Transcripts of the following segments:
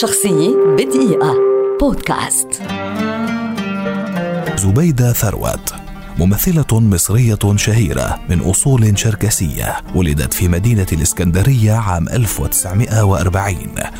شخصية بدقيقة. بودكاست. زبيدة ثروت ممثلة مصرية شهيرة من أصول شركسية ولدت في مدينة الإسكندرية عام 1940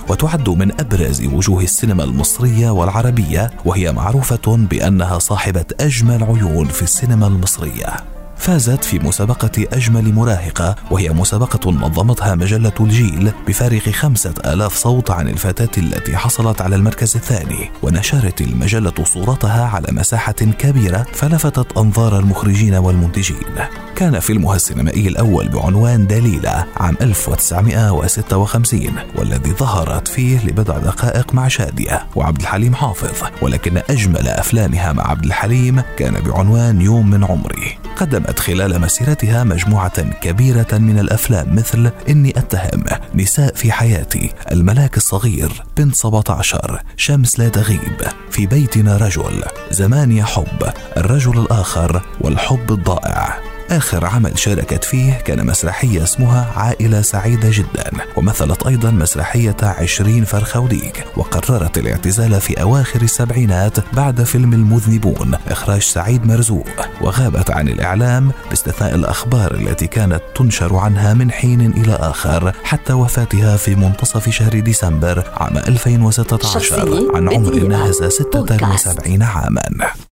وتعد من أبرز وجوه السينما المصرية والعربية وهي معروفة بأنها صاحبة أجمل عيون في السينما المصرية. فازت في مسابقة أجمل مراهقة وهي مسابقة نظمتها مجلة الجيل بفارق خمسة آلاف صوت عن الفتاة التي حصلت على المركز الثاني. ونشرت المجلة صورتها على مساحة كبيرة فلفتت أنظار المخرجين والمنتجين. كان فيلمها السينمائي الأول بعنوان دليلة عام 1956 والذي ظهرت فيه لبضع دقائق مع شادية وعبد الحليم حافظ. ولكن أجمل أفلامها مع عبد الحليم كان بعنوان يوم من عمري. قدمت خلال مسيرتها مجموعة كبيرة من الأفلام مثل إني أتهم نساء في حياتي الملاك الصغير بنت 17 شمس لا تغيب في بيتنا رجل زمان يا حب الرجل الآخر والحب الضائع. آخر عمل شاركت فيه كان مسرحية اسمها عائلة سعيدة جدا ومثلت أيضا مسرحية عشرين فرخوديك وقررت الاعتزال في أواخر السبعينات بعد فيلم المذنبون إخراج سعيد مرزوق وغابت عن الإعلام باستثناء الأخبار التي كانت تنشر عنها من حين إلى آخر حتى وفاتها في منتصف شهر ديسمبر عام 2016 عن عمر ناهز 76 عاما.